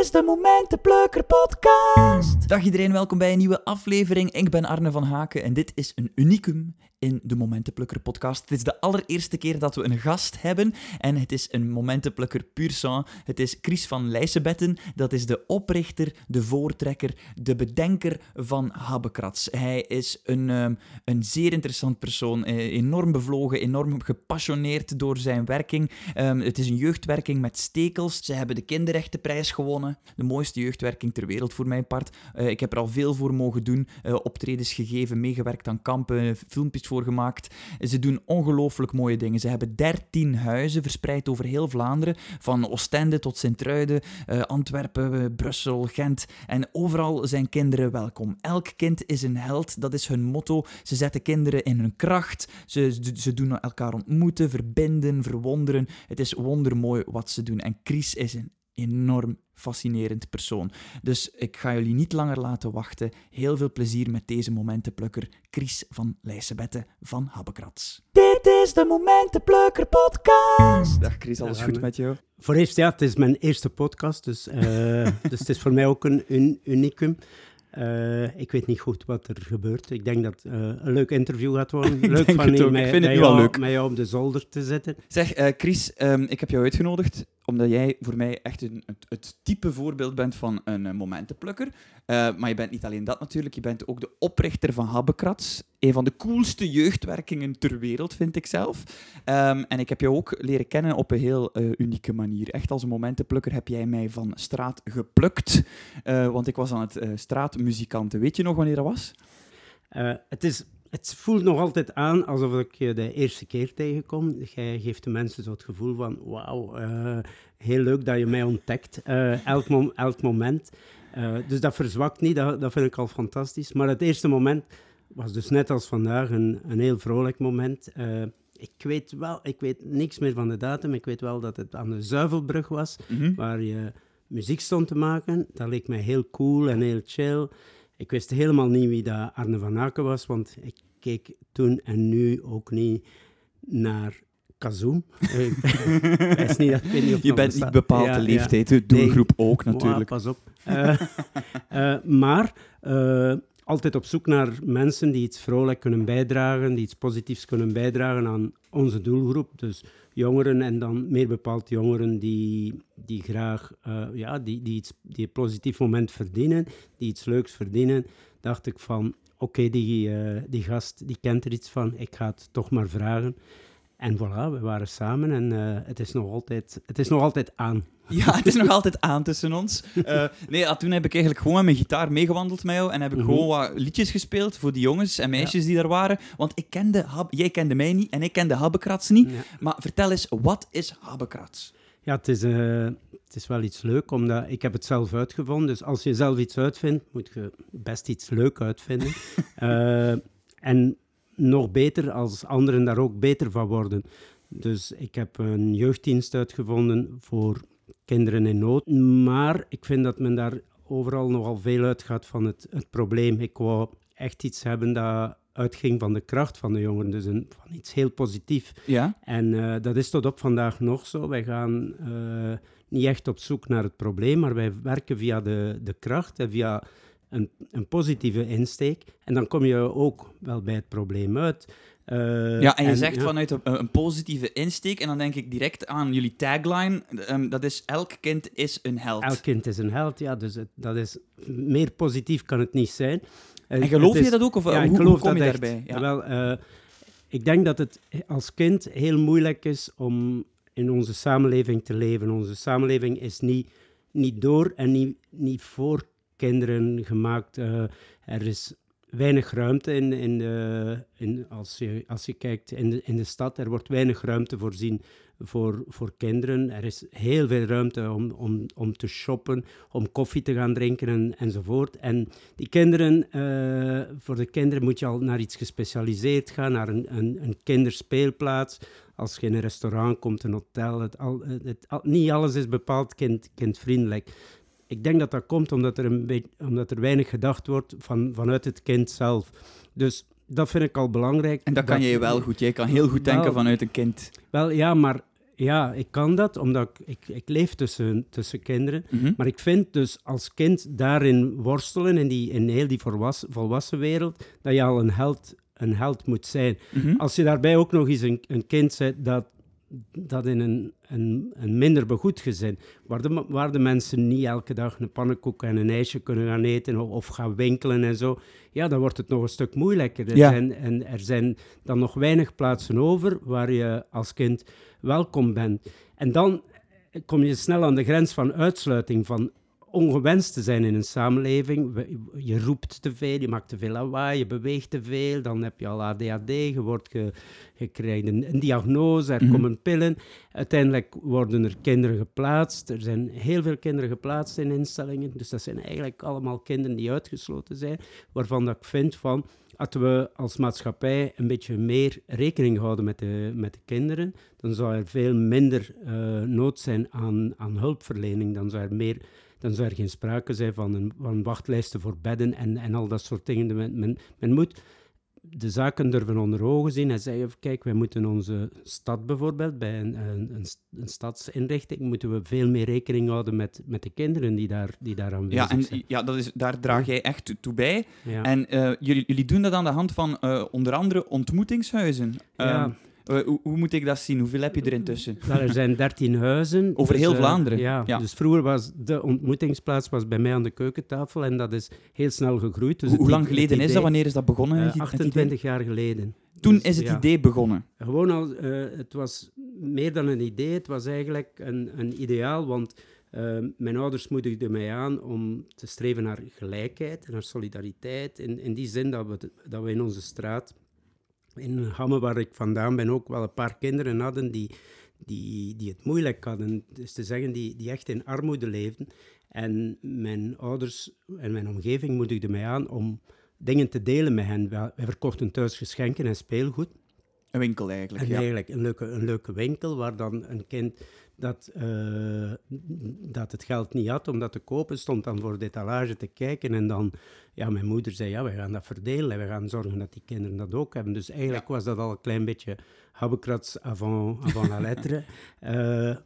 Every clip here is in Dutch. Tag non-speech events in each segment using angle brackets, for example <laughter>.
is de Momentenplukker podcast. Dag iedereen, welkom bij een nieuwe aflevering. Ik ben Arne van Haken en dit is een unicum in de Momentenplukker podcast. Het is de allereerste keer dat we een gast hebben en het is een Momentenplukker puur sang. Het is Chris van Leijsebetten, dat is de oprichter, de voortrekker, de bedenker van Habbekrats. Hij is een, ehm, een zeer interessant persoon, eh, enorm bevlogen, enorm gepassioneerd door zijn werking. Ehm, het is een jeugdwerking met stekels. Ze hebben de kinderrechtenprijs gewonnen, de mooiste jeugdwerking ter wereld voor mijn part. Eh, ik heb er al veel voor mogen doen, eh, optredens gegeven, meegewerkt aan kampen, filmpjes voor gemaakt. Ze doen ongelooflijk mooie dingen. Ze hebben 13 huizen verspreid over heel Vlaanderen, van Oostende tot Sint-Truiden, uh, Antwerpen, uh, Brussel, Gent. En overal zijn kinderen welkom. Elk kind is een held, dat is hun motto. Ze zetten kinderen in hun kracht. Ze, ze doen elkaar ontmoeten, verbinden, verwonderen. Het is wondermooi wat ze doen. En Chris is een enorm fascinerend persoon. Dus ik ga jullie niet langer laten wachten. Heel veel plezier met deze momentenplukker, Chris van Leijsebette van Habbekrats. Dit is de Momentenplukker podcast. Dag Chris, alles goed met jou? Voor eerst, ja, het is mijn eerste podcast, dus, uh, <laughs> dus het is voor mij ook een, unicum. Uh, ik weet niet goed wat er gebeurt. Ik denk dat uh, een leuk interview gaat worden. <laughs> leuk van je mij, ik vind het jou, leuk. mij jou op de zolder te zetten. Zeg, uh, Chris, um, ik heb jou uitgenodigd omdat jij voor mij echt een, het, type voorbeeld bent van een momentenplukker. maar je bent niet alleen dat natuurlijk, je bent ook de oprichter van Habbekrats. Een van de coolste jeugdwerkingen ter wereld, vind ik zelf. Um, en ik heb jou ook leren kennen op een heel unieke manier. Echt als een momentenplukker heb jij mij van straat geplukt. want ik was aan het straat muzikanten. Weet je nog wanneer dat was? Het, is, het voelt nog altijd aan alsof ik je de eerste keer tegenkom. Jij geeft de mensen zo het gevoel van, wauw, uh, heel leuk dat je mij ontdekt, uh, elk, mom elk moment. dus dat verzwakt niet, dat, dat vind ik al fantastisch. Maar het eerste moment was dus net als vandaag een, een heel vrolijk moment. ik weet wel, ik weet niks meer van de datum, ik weet wel dat het aan de Zuivelbrug was, mm -hmm. waar je muziek stond te maken. Dat leek mij heel cool en heel chill. Ik wist helemaal niet wie dat Arne van Aken was, want ik keek toen en nu ook niet naar Kazoom. <laughs> is niet, dat, ik niet of je bent niet bepaald ja, de leeftijd, de doelgroep nee. ook natuurlijk. Wow, pas op. Uh, uh, <laughs> maar uh, altijd op zoek naar mensen die iets vrolijk kunnen bijdragen, die iets positiefs kunnen bijdragen aan onze doelgroep. Dus jongeren en dan meer bepaald jongeren die, die graag uh, ja, die, die, iets, die een positief moment verdienen, die iets leuks verdienen, dacht ik van oké, die, uh, die gast die kent er iets van, ik ga het toch maar vragen. En voilà, we waren samen en uh, het, is nog altijd, het is nog altijd aan. <laughs> Ja, het is nog altijd aan tussen ons. Uh, nee, ja, toen heb ik eigenlijk gewoon met mijn gitaar meegewandeld met jou en heb ik mm -hmm. gewoon wat liedjes gespeeld voor die jongens en meisjes ja. die daar waren. Want ik kende, jij kende mij niet en ik kende Habbekrats niet. Ja. Maar vertel eens, wat is Habbekrats? Ja, het is, uh, het is wel iets leuk, omdat ik heb het zelf uitgevonden. Dus als je zelf iets uitvindt, moet je best iets leuk uitvinden. <laughs> en nog beter als anderen daar ook beter van worden. Dus ik heb een jeugddienst uitgevonden voor kinderen in nood. Maar ik vind dat men daar overal nogal veel uitgaat van het, het probleem. Ik wou echt iets hebben dat uitging van de kracht van de jongeren, dus een, van iets heel positiefs. Ja? En uh, dat is tot op vandaag nog zo. Wij gaan uh, niet echt op zoek naar het probleem, maar wij werken via de, de kracht en via een, een, positieve insteek. En dan kom je ook wel bij het probleem uit. Uh, ja, en je en, zegt ja. vanuit een, een, positieve insteek, en dan denk ik direct aan jullie tagline, um, dat is elk kind is een held. Elk kind is een held, ja, dus het, dat is, meer positief kan het niet zijn. En geloof is, je dat ook, of ja, hoe, ik geloof hoe kom dat je echt. daarbij? Ja. Wel, uh, ik denk dat het als kind heel moeilijk is om in onze samenleving te leven. Onze samenleving is niet, niet door en niet, niet voor kinderen gemaakt. Uh, er is weinig ruimte in, in de, in, als, je, als je kijkt in de, in de stad. Er wordt weinig ruimte voorzien voor, voor kinderen. Er is heel veel ruimte om, om, om te shoppen, om koffie te gaan drinken en, enzovoort. En die kinderen, uh, voor de kinderen moet je al naar iets gespecialiseerd gaan, naar een, een, een kinderspeelplaats. Als je in een restaurant komt, een hotel, het, al, het, het, niet alles is bepaald kind, kindvriendelijk. Ik denk dat dat komt omdat er, een beetje, omdat er weinig gedacht wordt van, vanuit het kind zelf. Dus dat vind ik al belangrijk. En dat kan jij wel goed. Jij kan heel goed denken wel, vanuit een kind. Wel ja, maar Ja, ik kan dat, omdat ik, ik, ik leef tussen, tussen kinderen. Mhm. Maar ik vind dus als kind daarin worstelen, in, die, in heel die volwassen, volwassen wereld, dat je al een held, een held moet zijn. Mhm. Als je daarbij ook nog eens een, een kind bent dat, dat in een, een, een minder begoed gezin, waar de, waar de mensen niet elke dag een pannenkoek en een ijsje kunnen gaan eten of, of gaan winkelen en zo, ja, dan wordt het nog een stuk moeilijker. Er, Ja. zijn, en er zijn dan nog weinig plaatsen over waar je als kind welkom bent. En dan kom je snel aan de grens van uitsluiting, van ongewenst te zijn in een samenleving. Je roept te veel, je maakt te veel lawaai, je beweegt te veel, dan heb je al ADHD, je, wordt ge, je krijgt een, een diagnose, er Mhm. komen pillen. Uiteindelijk worden er kinderen geplaatst. Er zijn heel veel kinderen geplaatst in instellingen, dus dat zijn eigenlijk allemaal kinderen die uitgesloten zijn, waarvan dat ik vind van... Als we als maatschappij een beetje meer rekening houden met de, met de kinderen, dan zou er veel minder eh, nood zijn aan, aan hulpverlening. Dan zou er meer dan zou er geen sprake zijn van, een, van wachtlijsten voor bedden en, en al dat soort dingen. Men, men, men moet de zaken durven onder ogen zien en zeggen, kijk, wij moeten onze stad bijvoorbeeld, bij een, een, een, st- een stadsinrichting, moeten we veel meer rekening houden met, met de kinderen die daar, die daar aanwezig Ja, en zijn. ja, dat is, daar draag jij echt toe bij. Ja. En eh, jullie, jullie doen dat aan de hand van eh, onder andere ontmoetingshuizen. Ja. Ehm, eh, hoe, hoe moet ik dat zien? Hoeveel heb je er intussen? Wel, er zijn dertien huizen. <laughs> Over dus, heel eh, Vlaanderen, Ja, ja. dus vroeger was de ontmoetingsplaats was bij mij aan de keukentafel en dat is heel snel gegroeid. Dus Hoe, lang geleden is dat? Wanneer is dat begonnen? Eh, het i- het idee? 28 jaar geleden. Toen Dus, is het ja. idee begonnen. Gewoon al, eh, het was meer dan een idee, het was eigenlijk een, een ideaal, want eh, mijn ouders moedigden mij aan om te streven naar gelijkheid en naar solidariteit. In, in die zin dat we, dat we in onze straat, in Hamme, waar ik vandaan ben, ook wel een paar kinderen hadden die, die, die het moeilijk hadden. Dus te zeggen, die, die echt in armoede leefden. En mijn ouders en mijn omgeving moedigden mij aan om dingen te delen met hen. Wij, verkochten thuis geschenken en speelgoed. Een winkel eigenlijk, En ja. eigenlijk een leuke, een leuke winkel waar dan een kind dat, eh, dat het geld niet had om dat te kopen, stond dan voor de etalage te kijken. En dan, ja, mijn moeder zei, ja, we gaan dat verdelen en we gaan zorgen dat die kinderen dat ook hebben. Dus eigenlijk was dat al een klein beetje habbekrats avant, avant la lettre. <laughs> Eh,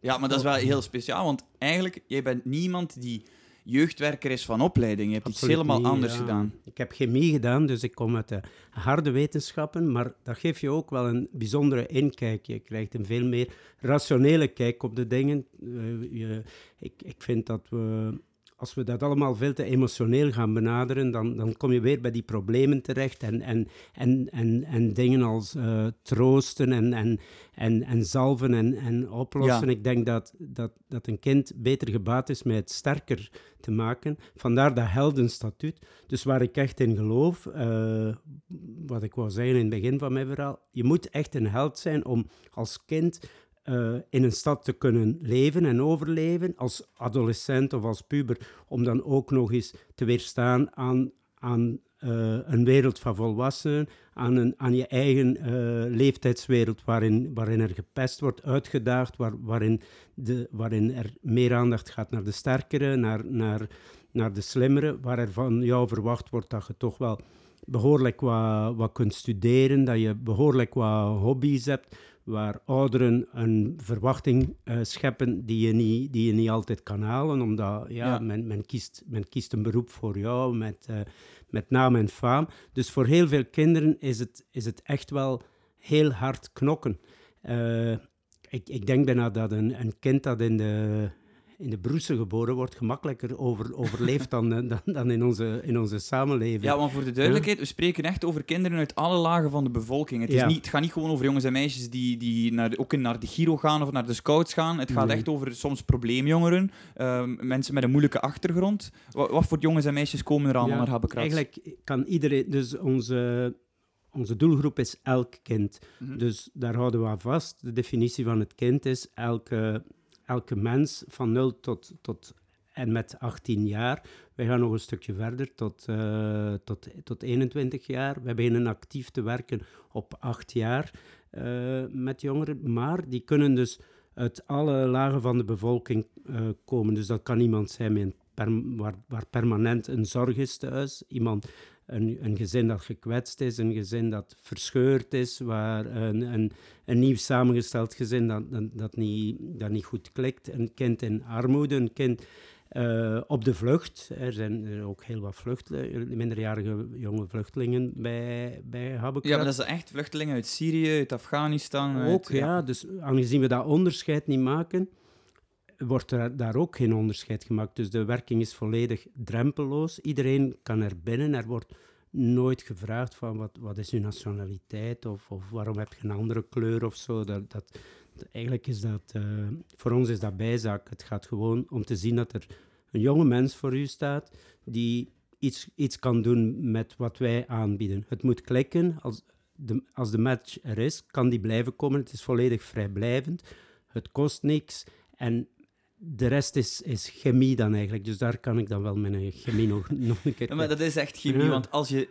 Ja, maar dat is wel heel speciaal, want eigenlijk, jij bent niemand die jeugdwerker is van opleiding. Je hebt iets helemaal niet, anders ja. gedaan. Ik heb chemie gedaan, dus ik kom uit de harde wetenschappen, maar dat geeft je ook wel een bijzondere inkijk. Je krijgt een veel meer rationele kijk op de dingen. Eh, je, ik, ik vind dat we, als we dat allemaal veel te emotioneel gaan benaderen, dan, dan kom je weer bij die problemen terecht en, en, en, en, en dingen als eh, troosten en, en, en, en zalven en, en oplossen. Ja. Ik denk dat, dat, dat een kind beter gebaat is met het sterker te maken. Vandaar dat heldenstatuut. Dus waar ik echt in geloof, eh, wat ik wou zeggen in het begin van mijn verhaal, je moet echt een held zijn om als kind eh, in een stad te kunnen leven en overleven, als adolescent of als puber, om dan ook nog eens te weerstaan aan, aan eh, een wereld van volwassenen, aan, een, aan je eigen eh, leeftijdswereld waarin, waarin er gepest wordt, uitgedaagd, waar, waarin, de, waarin er meer aandacht gaat naar de sterkere, naar, naar, naar de slimmere, waar er van jou verwacht wordt dat je toch wel behoorlijk wat, wat kunt studeren, dat je behoorlijk wat hobby's hebt, waar ouderen een verwachting eh, scheppen die je, niet, die je niet altijd kan halen, omdat ja, Ja. Men, men, kiest, men kiest een beroep voor jou met, eh, met naam en faam. Dus voor heel veel kinderen is het, is het echt wel heel hard knokken. Eh, ik, ik denk bijna dat een, een kind dat in de, in de broessen geboren wordt gemakkelijker over, overleeft dan, eh, dan, dan in, onze, in onze samenleving. Ja, want voor de duidelijkheid, we spreken echt over kinderen uit alle lagen van de bevolking. Het, is Ja. niet, het gaat niet gewoon over jongens en meisjes die, die naar de, ook naar de Giro gaan of naar de scouts gaan. Het gaat Nee. echt over soms probleemjongeren, ehm, mensen met een moeilijke achtergrond. Wat, wat voor jongens en meisjes komen er allemaal Ja, naar Habbekrats? Eigenlijk kan iedereen, dus onze, onze doelgroep is elk kind. Mhm. Dus daar houden we aan vast. De definitie van het kind is elke, elke mens van 0 tot, tot en met 18 jaar. Wij gaan nog een stukje verder tot, eh, tot, tot 21 jaar. Wij beginnen actief te werken op 8 jaar eh, met jongeren. Maar die kunnen dus uit alle lagen van de bevolking eh, komen. Dus dat kan iemand zijn met waar, waar permanent een zorg is thuis. Iemand een, een gezin dat gekwetst is, een gezin dat verscheurd is, waar een, een, een nieuw samengesteld gezin dat, dat, dat, niet, dat niet goed klikt, een kind in armoede, een kind eh, op de vlucht. Er zijn ook heel wat vluchtelingen, minderjarige jonge vluchtelingen bij, bij. Ja, maar dat zijn echt vluchtelingen uit Syrië, uit Afghanistan. uit- Ook, ja. Dus aangezien we dat onderscheid niet maken, wordt er daar ook geen onderscheid gemaakt. Dus de werking is volledig drempelloos. Iedereen kan er binnen. Er wordt nooit gevraagd van wat, wat is uw nationaliteit of, of waarom heb je een andere kleur of zo. Dat, dat, eigenlijk is dat, eh, voor ons is dat bijzaak. Het gaat gewoon om te zien dat er een jonge mens voor u staat die iets, iets kan doen met wat wij aanbieden. Het moet klikken. Als de, als de match er is, kan die blijven komen. Het is volledig vrijblijvend. Het kost niks. En de rest is, is chemie dan eigenlijk. Dus daar kan ik dan wel mijn chemie nog, <laughs> nog een keer... Ja, maar dat is echt chemie, Ja. want als je,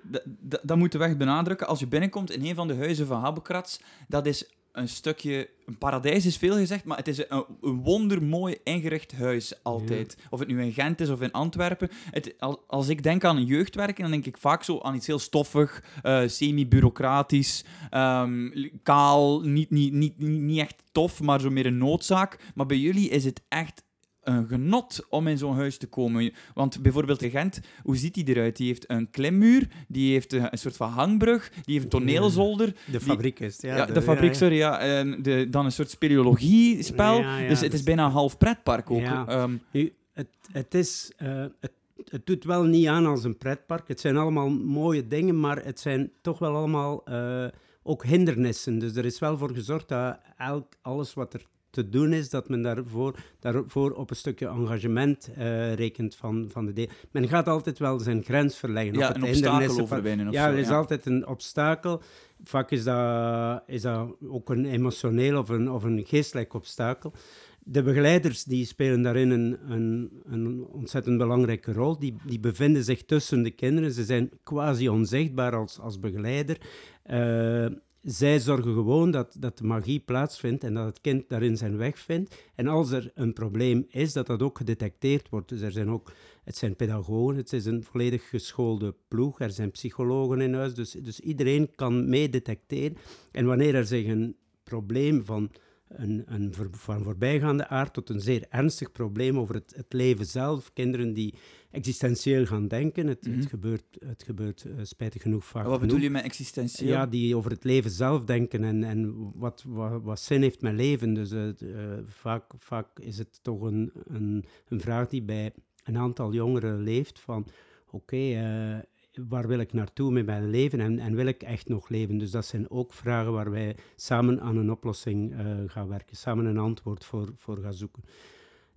dat, moeten we echt benadrukken. Als je binnenkomt in een van de huizen van Habbekratz, dat is een stukje... Een paradijs is veel gezegd, maar het is een, een wondermooi ingericht huis altijd. Of het nu in Gent is of in Antwerpen. Het, al- als ik denk aan een jeugdwerken, dan denk ik vaak zo aan iets heel stoffig, eh, semi-bureaucratisch, ehm, kaal, niet, niet, niet, niet, niet echt tof, maar zo meer een noodzaak. Maar bij jullie is het echt een genot om in zo'n huis te komen. Want bijvoorbeeld in Gent, hoe ziet die eruit? Die heeft een klimmuur, die heeft een, een soort van hangbrug, die heeft een toneelzolder. De fabriek is ja. Ja, de, fabriek, sorry, ja. De, dan een soort speleologie-spel. Ja, ja, dus het dus- is bijna een half pretpark ook. Ja. Nu, het, het, is, eh, het, het doet wel niet aan als een pretpark. Het zijn allemaal mooie dingen, maar het zijn toch wel allemaal eh, ook hindernissen. Dus er is wel voor gezorgd dat elk, alles wat er te doen is, dat men daarvoor, daarvoor op een stukje engagement eh, rekent van, van de deel. Men gaat altijd wel zijn grens verleggen. ja, op een het obstakel overwinnen of Ja, er is ja. altijd een obstakel. Vaak is dat, is dat ook een emotioneel of een, of een geestelijk obstakel. De begeleiders die spelen daarin een, een, een ontzettend belangrijke rol. Die, die bevinden zich tussen de kinderen. Ze zijn quasi onzichtbaar als, als begeleider. Eh, zij zorgen gewoon dat, dat de magie plaatsvindt en dat het kind daarin zijn weg vindt. En als er een probleem is, dat dat ook gedetecteerd wordt. Dus er zijn ook, het zijn pedagogen, het is een volledig geschoolde ploeg, er zijn psychologen in huis, dus, dus iedereen kan mee detecteren. En wanneer er zich een probleem van een, een van voorbijgaande aard tot een zeer ernstig probleem over het, het leven zelf, kinderen die existentieel gaan denken, het, Mhm. het gebeurt, het gebeurt eh, spijtig genoeg vaak Wat bedoel je met existentieel? Ja, die over het leven zelf denken en, en wat, wat, wat zin heeft mijn leven. Dus eh, eh, vaak, vaak is het toch een, een, een vraag die bij een aantal jongeren leeft van oké, waar wil ik naartoe met mijn leven en, en wil ik echt nog leven? Dus dat zijn ook vragen waar wij samen aan een oplossing gaan werken, samen een antwoord voor, voor gaan zoeken.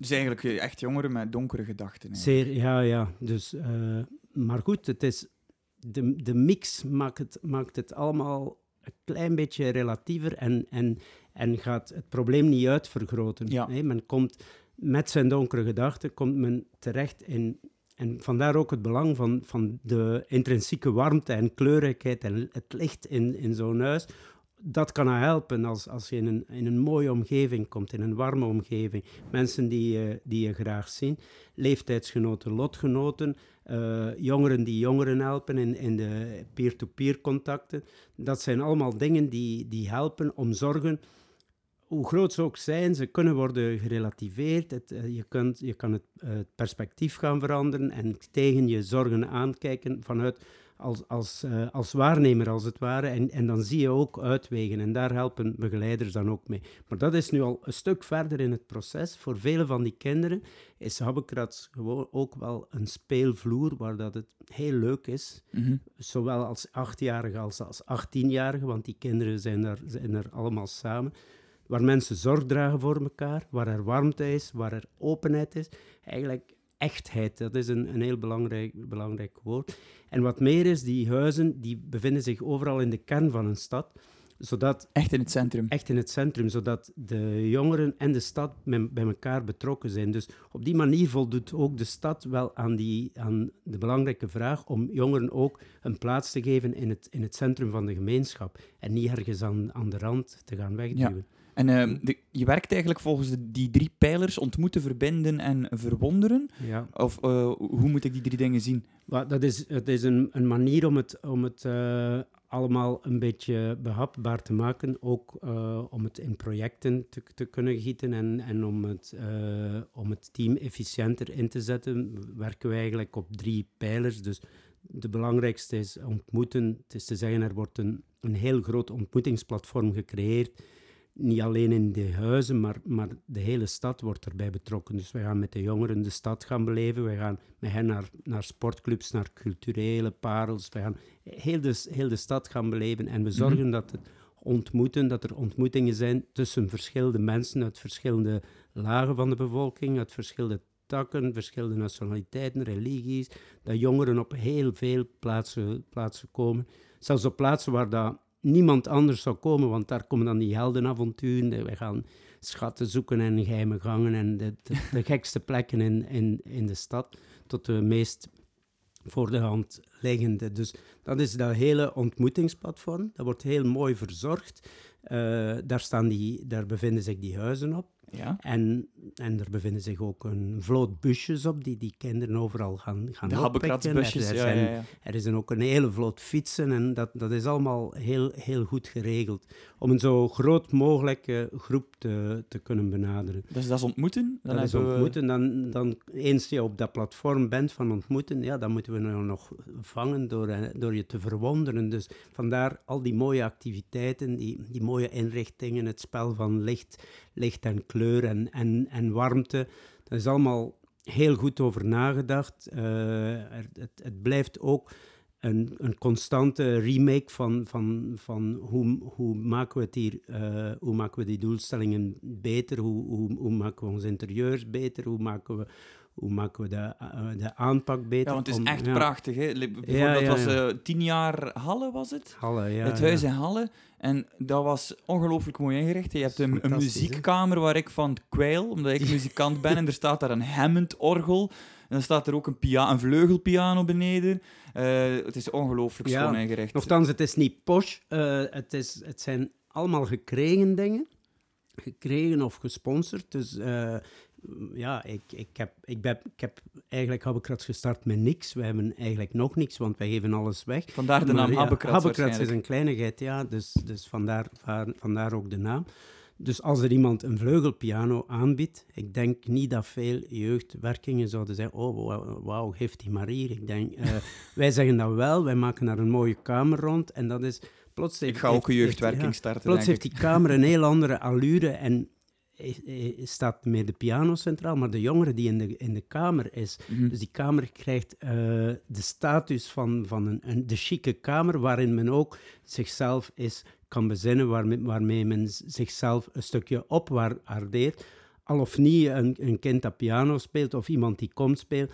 Dus eigenlijk eh, echt jongeren met donkere gedachten. Zeer, ja, ja. Dus, eh, maar goed, het is, de, de mix maakt het, maakt het allemaal een klein beetje relatiever en, en, en gaat het probleem niet uitvergroten. Ja. Men komt met zijn donkere gedachten komt men terecht in... En vandaar ook het belang van, van de intrinsieke warmte en kleurrijkheid en het licht in, in zo'n huis. Dat kan helpen als, als je in een, in een mooie omgeving komt, in een warme omgeving. Mensen die, je- die je graag zien, leeftijdsgenoten, lotgenoten, eh, jongeren die jongeren helpen in, in de peer-to-peer contacten. Dat zijn allemaal dingen die, die helpen om zorgen, hoe groot ze ook zijn, ze kunnen worden gerelativeerd. Eh, je, kunt, je kan eh, het perspectief gaan veranderen en tegen je zorgen aankijken vanuit als, als, eh, als waarnemer, als het ware. En, en dan zie je ook uitwegen. En daar helpen begeleiders dan ook mee. Maar dat is nu al een stuk verder in het proces. Voor vele van die kinderen is Habbekratz gewoon ook wel een speelvloer waar dat het heel leuk is. Mhm. Zowel als achtjarigen als als achttienjarigen, want die kinderen zijn er, zijn er allemaal samen. Waar mensen zorg dragen voor elkaar, waar er warmte is, waar er openheid is. Eigenlijk echtheid, dat is een, een heel belangrijk, belangrijk woord. En wat meer is, die huizen die bevinden zich overal in de kern van een stad, zodat Echt in het centrum. echt in het centrum, zodat de jongeren en de stad met- bij elkaar betrokken zijn. Dus op die manier voldoet ook de stad wel aan, die, aan de belangrijke vraag om jongeren ook een plaats te geven in het, in het centrum van de gemeenschap en niet ergens aan, aan de rand te gaan wegduwen. En ehm, de- je werkt eigenlijk volgens de- die drie pijlers ontmoeten, verbinden en verwonderen. Ja. Of eh, hoe moet ik die drie dingen zien? Maar dat is, het is een, een manier om het, om het eh, allemaal een beetje behapbaar te maken. Ook eh, om het in projecten te, te kunnen gieten en, en om, het, om het team efficiënter in te zetten, werken we eigenlijk op drie pijlers. Dus de belangrijkste is ontmoeten. Het is te zeggen, er wordt een, een heel groot ontmoetingsplatform gecreëerd. Niet alleen in de huizen, maar, maar de hele stad wordt erbij betrokken. Dus we gaan met de jongeren de stad gaan beleven. We gaan met hen naar, naar sportclubs, naar culturele parels. We gaan heel de, heel de stad gaan beleven. En we zorgen dat het ontmoeten, dat er ontmoetingen zijn tussen verschillende mensen uit verschillende lagen van de bevolking, uit verschillende takken, verschillende nationaliteiten, religies. Dat jongeren op heel veel plaatsen, plaatsen komen. Zelfs op plaatsen waar dat niemand anders zou komen, want daar komen dan die heldenavonturen. We gaan schatten zoeken en geheime gangen en de, de, gekste plekken in, in, in de stad, tot de meest voor de hand liggende. Dus dat is dat hele ontmoetingsplatform. Dat wordt heel mooi verzorgd. Eh, daar, staan die, daar bevinden zich die huizen op. Ja. En, en er bevinden zich ook een vloot busjes op die die kinderen overal gaan, gaan De oppikken. Er, er Ja, zijn, ja, ja. er is dan ook een hele vloot fietsen en dat, dat is allemaal heel, heel goed geregeld. Om een zo groot mogelijke groep te, te kunnen benaderen. Dus dat is ontmoeten. Dan dat is ontmoeten. Dan, dan, eens je op dat platform bent van ontmoeten, ja, dan moeten we nou nog vangen door, eh, door je te verwonderen. Dus vandaar al die mooie activiteiten, die, die mooie inrichtingen, het spel van licht, licht en kleur en, en, en warmte. Dat is allemaal heel goed over nagedacht. Eh, het, het blijft ook een, een constante remake van, van, van hoe, hoe maken we hier, eh, hoe maken we die doelstellingen beter, hoe, hoe, hoe maken we onze interieurs beter, hoe maken we, hoe maken we de, eh, de aanpak beter. Ja, want het is om- echt ja, prachtig. Hè? Li- bijvoorbeeld, Ja, dat ja, was eh, tien jaar Halle, was het? Halle, ja, het huis in Halle. En dat was ongelooflijk mooi ingericht. Je hebt een, een Fantastisch, hè? muziekkamer waar ik van kwijl, omdat ik <laughs> muzikant ben. En er staat daar een Hammond-orgel. En dan staat er ook een, pia een vleugelpiano beneden. Eh, het is ongelooflijk schoon ingericht. Nochtans, het is niet posh. eh, het, is, het zijn allemaal gekregen dingen. Gekregen of gesponsord. Dus ja, ik, ik, heb, ik, ben, ik heb eigenlijk Habbekrats gestart met niks. We hebben eigenlijk nog niks, want wij geven alles weg. Vandaar de naam ja, Habbekrats is een kleinigheid, ja. Dus, dus vandaar, va- vandaar ook de naam. Dus als er iemand een vleugelpiano aanbiedt, ik denk niet dat veel jeugdwerkingen zouden zeggen, oh, wauw, geef die maar hier. Ik denk, eh, <laughs> wij zeggen dat wel, wij maken daar een mooie kamer rond en dat is... Plots Ik heeft- ga ook een heeft- jeugdwerking ja, starten, Plots heeft die kamer een heel andere allure en staat meer de piano centraal, maar de jongere die in de, in de kamer is, Mhm. dus die kamer krijgt eh, de status van, van een, een, de chique kamer, waarin men ook zichzelf is, kan bezinnen, waarmee, waarmee men zichzelf een stukje opwaardeert. Al of niet een, een kind dat piano speelt of iemand die komt spelen,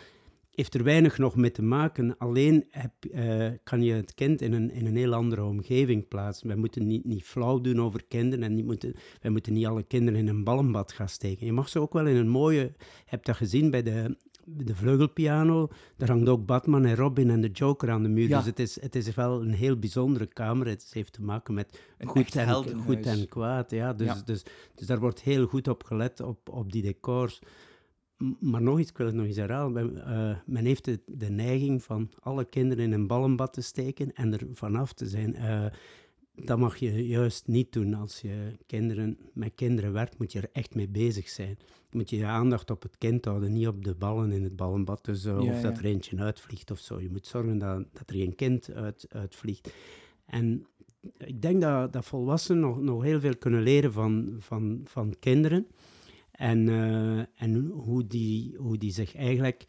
heeft er weinig nog mee te maken. Alleen heb, eh, kan je het kind in een, in een heel andere omgeving plaatsen. Wij moeten niet, niet flauw doen over kinderen en niet moeten, wij moeten niet alle kinderen in een ballenbad gaan steken. Je mag ze ook wel in een mooie... Je hebt dat gezien bij de, de vleugelpiano. Daar hangt ook Batman en Robin en de Joker aan de muur. Ja. Dus het is, het is wel een heel bijzondere kamer. Het heeft te maken met Een goed en, goed en kwaad. Ja. Dus, Ja. Dus, dus daar wordt heel goed op gelet, op, op die decors. Maar nog iets, ik wil het nog eens herhalen. Men, eh, men heeft de, de neiging van alle kinderen in een ballenbad te steken en er vanaf te zijn. Eh, dat mag je juist niet doen. Als je kinderen, met kinderen werkt, moet je er echt mee bezig zijn. Moet je je aandacht op het kind houden, niet op de ballen in het ballenbad. Dus, eh, Ja, of dat ja. er eentje uitvliegt of zo. Je moet zorgen dat, dat er geen kind uit, uitvliegt. En ik denk dat, dat volwassenen nog, nog heel veel kunnen leren van, van, van kinderen. En, eh, en hoe, die, hoe die zich eigenlijk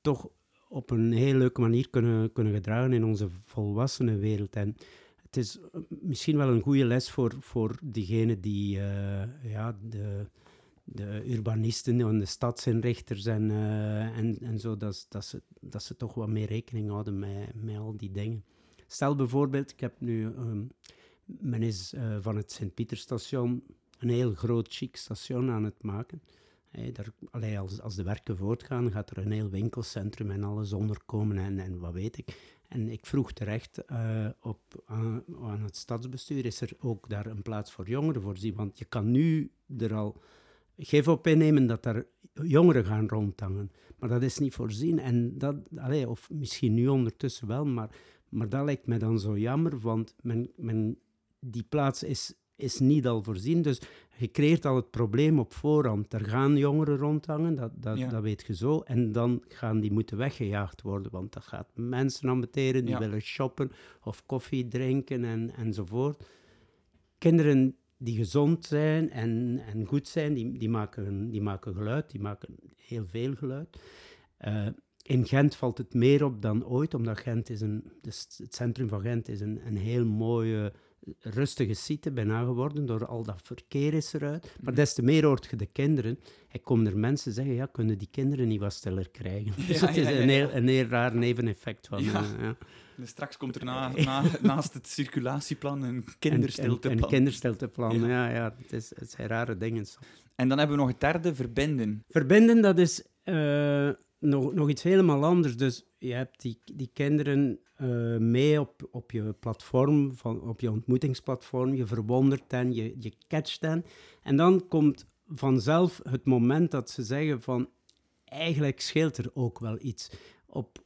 toch op een heel leuke manier kunnen, kunnen gedragen in onze volwassenenwereld. En het is eh, misschien wel een goede les voor, voor diegenen die eh, ja, de, de urbanisten en de stadsinrichters en, en, en zo, dat, dat, ze, dat ze toch wat meer rekening houden met, met al die dingen. Stel bijvoorbeeld, ik heb nu, ehm, men is van het Sint-Pieterstation een heel groot chic station aan het maken. Hè, daar, als, als de werken voortgaan, gaat er een heel winkelcentrum en alles onderkomen en, en wat weet ik. En ik vroeg terecht eh, op, aan, aan het stadsbestuur, is er ook daar een plaats voor jongeren voorzien? Want je kan nu er al geef op innemen dat er jongeren gaan rondhangen. Maar dat is niet voorzien. En dat, of misschien nu ondertussen wel, maar, maar dat lijkt me dan zo jammer, want die plaats is, is niet al voorzien. Dus je creëert al het probleem op voorhand. Er gaan jongeren rondhangen, dat, dat, Ja. dat weet je zo. En dan gaan die moeten weggejaagd worden, want dat gaat mensen ambeteren die Ja. willen shoppen of koffie drinken en, enzovoort. Kinderen die gezond zijn en, en goed zijn, die, die, maken, die maken geluid, die maken heel veel geluid. Eh, in Gent valt het meer op dan ooit, omdat Gent is een, dus het centrum van Gent is een, een heel mooie, rustige site bijna geworden, door al dat verkeer is eruit. Maar des te meer hoort je de kinderen. Ik kom er mensen zeggen, ja, kunnen die kinderen niet wat stiller krijgen? <laughs> dus het is ja, ja, een, heel, een heel raar neveneffect van... Ja. eh. En straks komt er na, na- naast het circulatieplan een kinderstilteplan. Een, een kinderstilteplan, Ja. ja, ja. Het, is, het zijn rare dingen. En dan hebben we nog het derde, verbinden. Verbinden, dat is eh, nog, nog iets helemaal anders. Dus je hebt die, die kinderen eh, mee op, op je platform, van, op je ontmoetingsplatform. Je verwondert hen, je, je catcht hen. En dan komt vanzelf het moment dat ze zeggen van... Eigenlijk scheelt er ook wel iets. Op,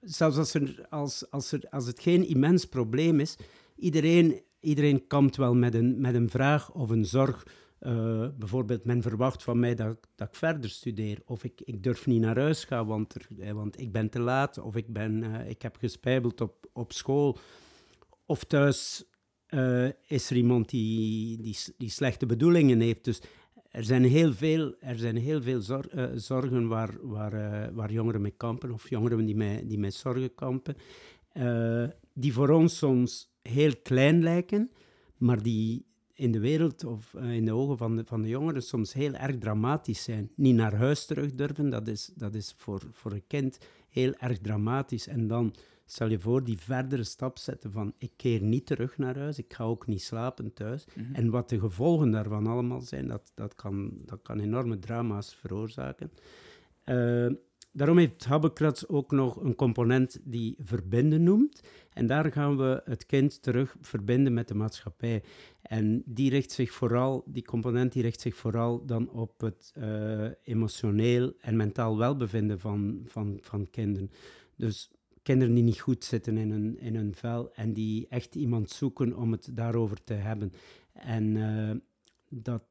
zelfs als, er, als, als, er, als het geen immens probleem is, iedereen, iedereen kampt wel met een, met een vraag of een zorg. Eh, bijvoorbeeld, men verwacht van mij dat, dat ik verder studeer. Of ik, ik durf niet naar huis gaan, want, er, eh, want ik ben te laat. Of ik, ben, eh, ik heb gespijbeld op, op school. Of thuis is er iemand die, die, die slechte bedoelingen heeft. Dus er zijn heel veel, er zijn heel veel zor- zorgen waar, waar, waar jongeren mee kampen, of jongeren die met, die met zorgen kampen, die voor ons soms heel klein lijken, maar die in de wereld of eh, in de ogen van de, van de jongeren soms heel erg dramatisch zijn. Niet naar huis terug durven, dat is, dat is voor, voor een kind heel erg dramatisch. En dan stel je voor die verdere stap zetten van ik keer niet terug naar huis, ik ga ook niet slapen thuis. Mhm. En wat de gevolgen daarvan allemaal zijn, dat, dat, kan, dat kan enorme drama's veroorzaken. Eh, daarom heeft Habekrats ook nog een component die verbinden noemt. En daar gaan we het kind terug verbinden met de maatschappij. En die richt zich vooral, die component die richt zich vooral dan op het eh, emotioneel en mentaal welbevinden van, van, van kinderen. Dus kinderen die niet goed zitten in hun, in hun vel en die echt iemand zoeken om het daarover te hebben. En eh, dat,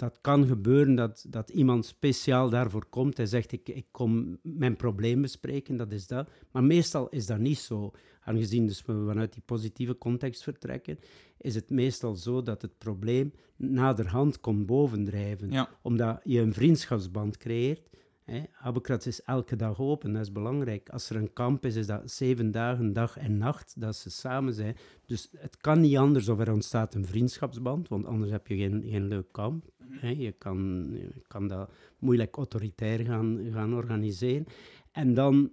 dat kan gebeuren dat, dat iemand speciaal daarvoor komt. Hij zegt, ik, ik kom mijn probleem bespreken, dat is dat. Maar meestal is dat niet zo. Aangezien dus we vanuit die positieve context vertrekken, is het meestal zo dat het probleem naderhand komt bovendrijven. Ja. Omdat je een vriendschapsband creëert. Hè. Is elke dag open, dat is belangrijk. Als er een kamp is, is dat zeven dagen, dag en nacht, dat ze samen zijn. Dus het kan niet anders of er ontstaat een vriendschapsband, want anders heb je geen, geen leuk kamp. Hè. Je, kan, je kan dat moeilijk autoritair gaan, gaan organiseren. En dan,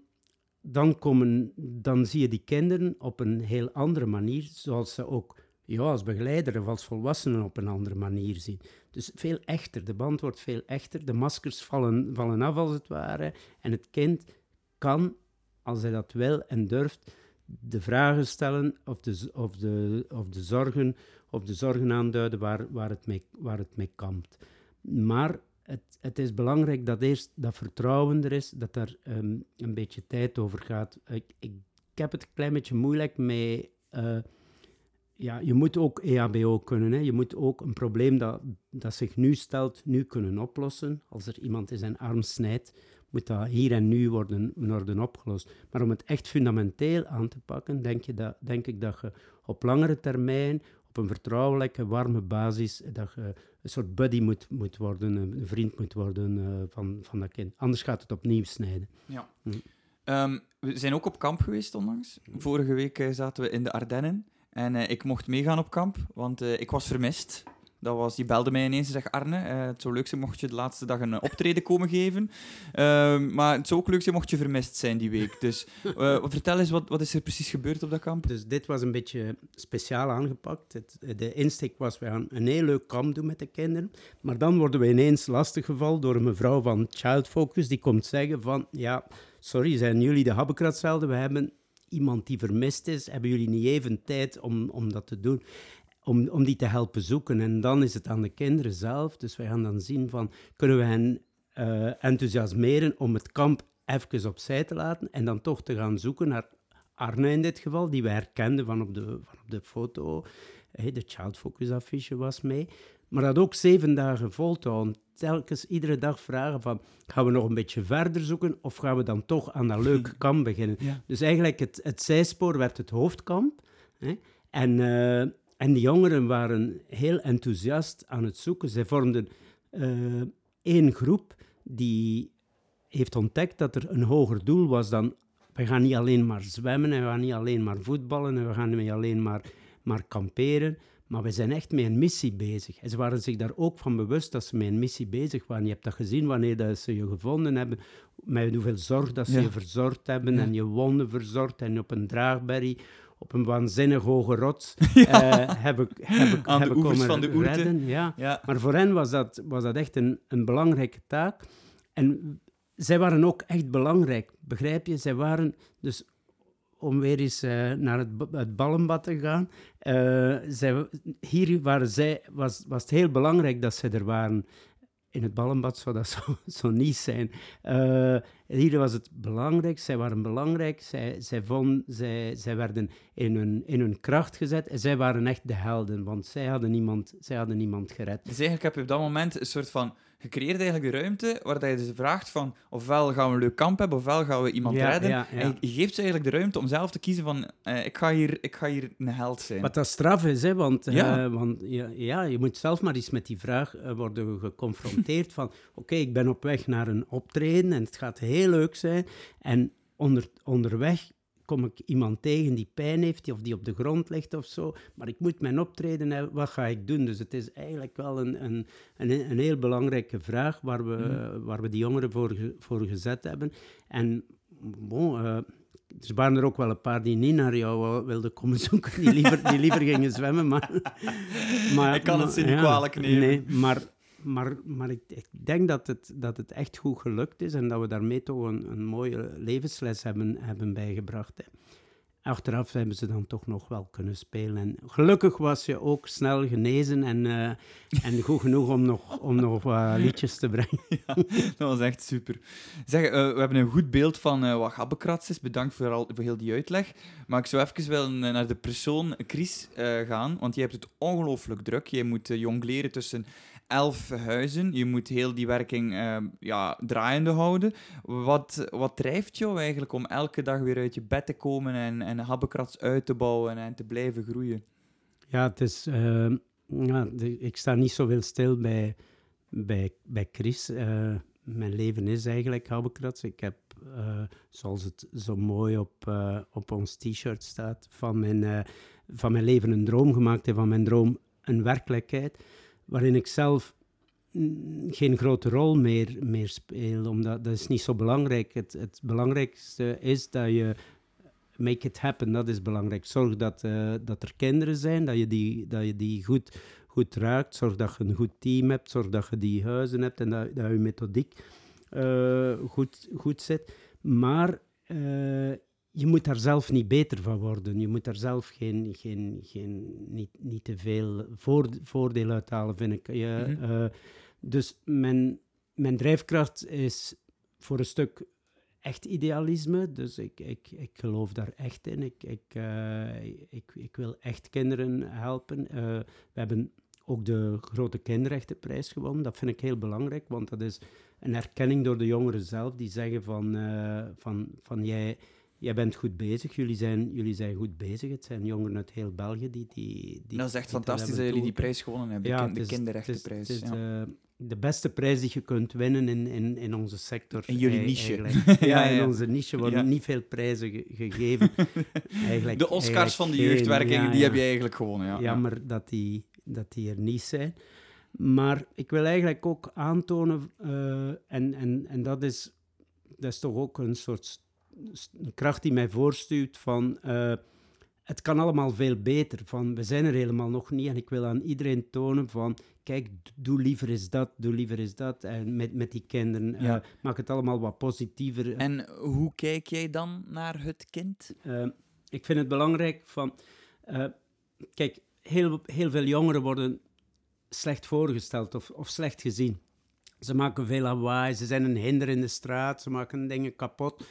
dan, komen, dan zie je die kinderen op een heel andere manier, zoals ze ook ja, als begeleider of als volwassenen op een andere manier zien. Dus veel echter, de band wordt veel echter, de maskers vallen, vallen af als het ware. En het kind kan, als hij dat wil en durft, de vragen stellen of de, of de, of de, zorgen, of de zorgen aanduiden waar, waar, het mee, waar het mee kampt. Maar het, het is belangrijk dat eerst dat vertrouwen er is, dat er ehm, een beetje tijd over gaat. Ik, ik, heb het een klein beetje moeilijk met... eh, ja, je moet ook EHBO kunnen. Hè. Je moet ook een probleem dat, dat zich nu stelt, nu kunnen oplossen. Als er iemand in zijn arm snijdt, moet dat hier en nu worden, worden opgelost. Maar om het echt fundamenteel aan te pakken, denk, je dat, denk ik dat je op langere termijn, op een vertrouwelijke, warme basis, dat je een soort buddy moet, moet worden, een vriend moet worden eh, van, van dat kind. Anders gaat het opnieuw snijden. Ja. Hm. Ehm, we zijn ook op kamp geweest onlangs. Vorige week eh, zaten we in de Ardennen. En eh, ik mocht meegaan op kamp, want eh, ik was vermist. Dat was, die belde mij ineens en zei, Arne, eh, het zou leuk zijn mocht je de laatste dag een optreden komen geven. Ehm, maar het zou ook leuk zijn mocht je vermist zijn die week. Dus <laughs> vertel eens, wat, wat is er precies gebeurd op dat kamp? Dus dit was een beetje speciaal aangepakt. Het, de insteek was, we gaan een heel leuk kamp doen met de kinderen. Maar dan worden we ineens lastiggevallen door een mevrouw van Child Focus. Die komt zeggen van, ja, sorry, zijn jullie de Habbekratzelden? We hebben iemand die vermist is. Hebben jullie niet even tijd om, om dat te doen? Om, om die te helpen zoeken. En dan is het aan de kinderen zelf. Dus wij gaan dan zien van, kunnen we hen eh, enthousiasmeren om het kamp even opzij te laten en dan toch te gaan zoeken naar Arne in dit geval, die we herkenden van op de, van op de foto. Hey, de Child Focus affiche was mee. Maar dat ook zeven dagen volhouden. Telkens iedere dag vragen van, gaan we nog een beetje verder zoeken of gaan we dan toch aan dat leuke <laughs> kamp beginnen? Ja. Dus eigenlijk het, het zijspoor werd het hoofdkamp. Hè? En, eh, en de jongeren waren heel enthousiast aan het zoeken. Zij vormden eh, één groep die heeft ontdekt dat er een hoger doel was dan we gaan niet alleen maar zwemmen en we gaan niet alleen maar voetballen en we gaan niet alleen maar, maar kamperen, maar we zijn echt met een missie bezig. En ze waren zich daar ook van bewust dat ze met een missie bezig waren. Je hebt dat gezien wanneer dat ze je gevonden hebben, met hoeveel zorg dat ze Ja. je verzorgd hebben Ja. en je wonden verzorgd en op een draagberry, op een waanzinnig hoge rots, <laughs> eh, heb ik, heb ik, Aan de heb oevers van de. Ja. Ja. Maar voor hen was dat, was dat echt een, een belangrijke taak. En zij waren ook echt belangrijk, begrijp je? Zij waren dus, om weer eens eh, naar het, het ballenbad te gaan, eh, zij, hier waren zij, was, was het heel belangrijk dat zij er waren. In het ballenbad zou dat <laughs> zo, zo niet zijn. Eh, hier was het belangrijk, zij waren belangrijk, zij, zij, vonden, zij, zij werden in hun, in hun kracht gezet en zij waren echt de helden, want zij hadden niemand, zij hadden niemand gered. Dus eigenlijk heb je op dat moment een soort van gecreëerd eigenlijk de ruimte waar dat je dus vraagt van ofwel gaan we een leuk kamp hebben, ofwel gaan we iemand Ja, redden. ja, ja. En je geeft ze eigenlijk de ruimte om zelf te kiezen van eh, ik, ga hier, ik ga hier een held zijn. Wat dat straf is, hè, want, eh, Ja. want ja, ja, je moet zelf maar eens met die vraag eh, worden geconfronteerd van <laughs> oké, ik ben op weg naar een optreden en het gaat heel leuk zijn en onder, onderweg kom ik iemand tegen die pijn heeft of die op de grond ligt of zo, maar ik moet mijn optreden hebben, wat ga ik doen? Dus het is eigenlijk wel een, een, een, een heel belangrijke vraag waar we, Mhm. waar we die jongeren voor, voor gezet hebben. En bon, eh, er waren er ook wel een paar die niet naar jou wilden komen <laughs> zoeken, die liever, die liever gingen zwemmen. Maar, maar, <laughs> Ik kan het ze niet ja, kwalijk nemen. Nee, maar, maar, maar ik, ik denk dat het, dat het echt goed gelukt is en dat we daarmee toch een, een mooie levensles hebben, hebben bijgebracht. Hè. Achteraf hebben ze dan toch nog wel kunnen spelen. En gelukkig was je ook snel genezen en, eh, en goed genoeg om nog, om nog liedjes te brengen. <laughs> Dat was echt super. Zeg, eh, we hebben een goed beeld van eh, wat gabbekrats is. Bedankt voor, al, voor heel die uitleg. Maar ik zou even eh, naar de persoon Chris gaan, want je hebt het ongelooflijk druk. Je moet jongleren tussen elf huizen. Je moet heel die werking eh, ja, draaiende houden. Wat, wat drijft jou eigenlijk om elke dag weer uit je bed te komen en, en habbekrats uit te bouwen en te blijven groeien? Ja, het is... eh, ja, ik sta niet zoveel stil bij, bij, bij Chris. Eh, mijn leven is eigenlijk habbekrats. Ik heb, eh, zoals het zo mooi op, eh, op ons t-shirt staat, van mijn, van mijn leven een droom gemaakt en van mijn droom een werkelijkheid, waarin ik zelf geen grote rol meer, meer speel, omdat dat is niet zo belangrijk. Het, het belangrijkste is dat je make it happen, dat is belangrijk. Zorg dat, eh, dat er kinderen zijn, dat je die, dat je die goed, goed raakt. Zorg dat je een goed team hebt, zorg dat je die huizen hebt en dat, dat je methodiek eh, goed, goed zit. Maar eh, je moet daar zelf niet beter van worden. Je moet daar zelf geen, geen, geen, niet, niet te veel voor, voordeel uithalen, vind ik. Je, Mhm. eh, dus mijn, mijn drijfkracht is voor een stuk echt idealisme. Dus ik, ik, ik geloof daar echt in. Ik, ik, eh, ik, ik wil echt kinderen helpen. Eh, we hebben ook de Grote Kinderrechtenprijs gewonnen. Dat vind ik heel belangrijk, want dat is een erkenning door de jongeren zelf. Die zeggen van, van, van jij, jij bent goed bezig, jullie zijn, jullie zijn goed bezig. Het zijn jongeren uit heel België die... die, die dat is echt fantastisch dat jullie die prijs gewonnen hebben, Ja, de, is- kinderrechtenprijs. Het is, het is ja. de, de beste prijs die je kunt winnen in, in, in onze sector. In jullie niche. <laughs> <laughs> Ja, in onze niche worden niet veel prijzen ge- gegeven. <laughs> eigenlijk, De Oscars eigenlijk van de jeugdwerking, die heb je eigenlijk gewonnen. Ja, ja. Jammer dat die, dat die er niet zijn. Maar ik wil eigenlijk ook aantonen, eh, en, en, en dat, is, dat is toch ook een soort st- kracht die mij voorstuurt van... eh, het kan allemaal veel beter. Van, we zijn er helemaal nog niet. En ik wil aan iedereen tonen van... Kijk, doe liever eens dat, doe liever eens dat. En met, met die kinderen. eh, maak het allemaal wat positiever. En hoe kijk jij dan naar het kind? Eh, ik vind het belangrijk van... eh, kijk, heel, heel veel jongeren worden slecht voorgesteld of, of slecht gezien. Ze maken veel lawaai, ze zijn een hinder in de straat, ze maken dingen kapot.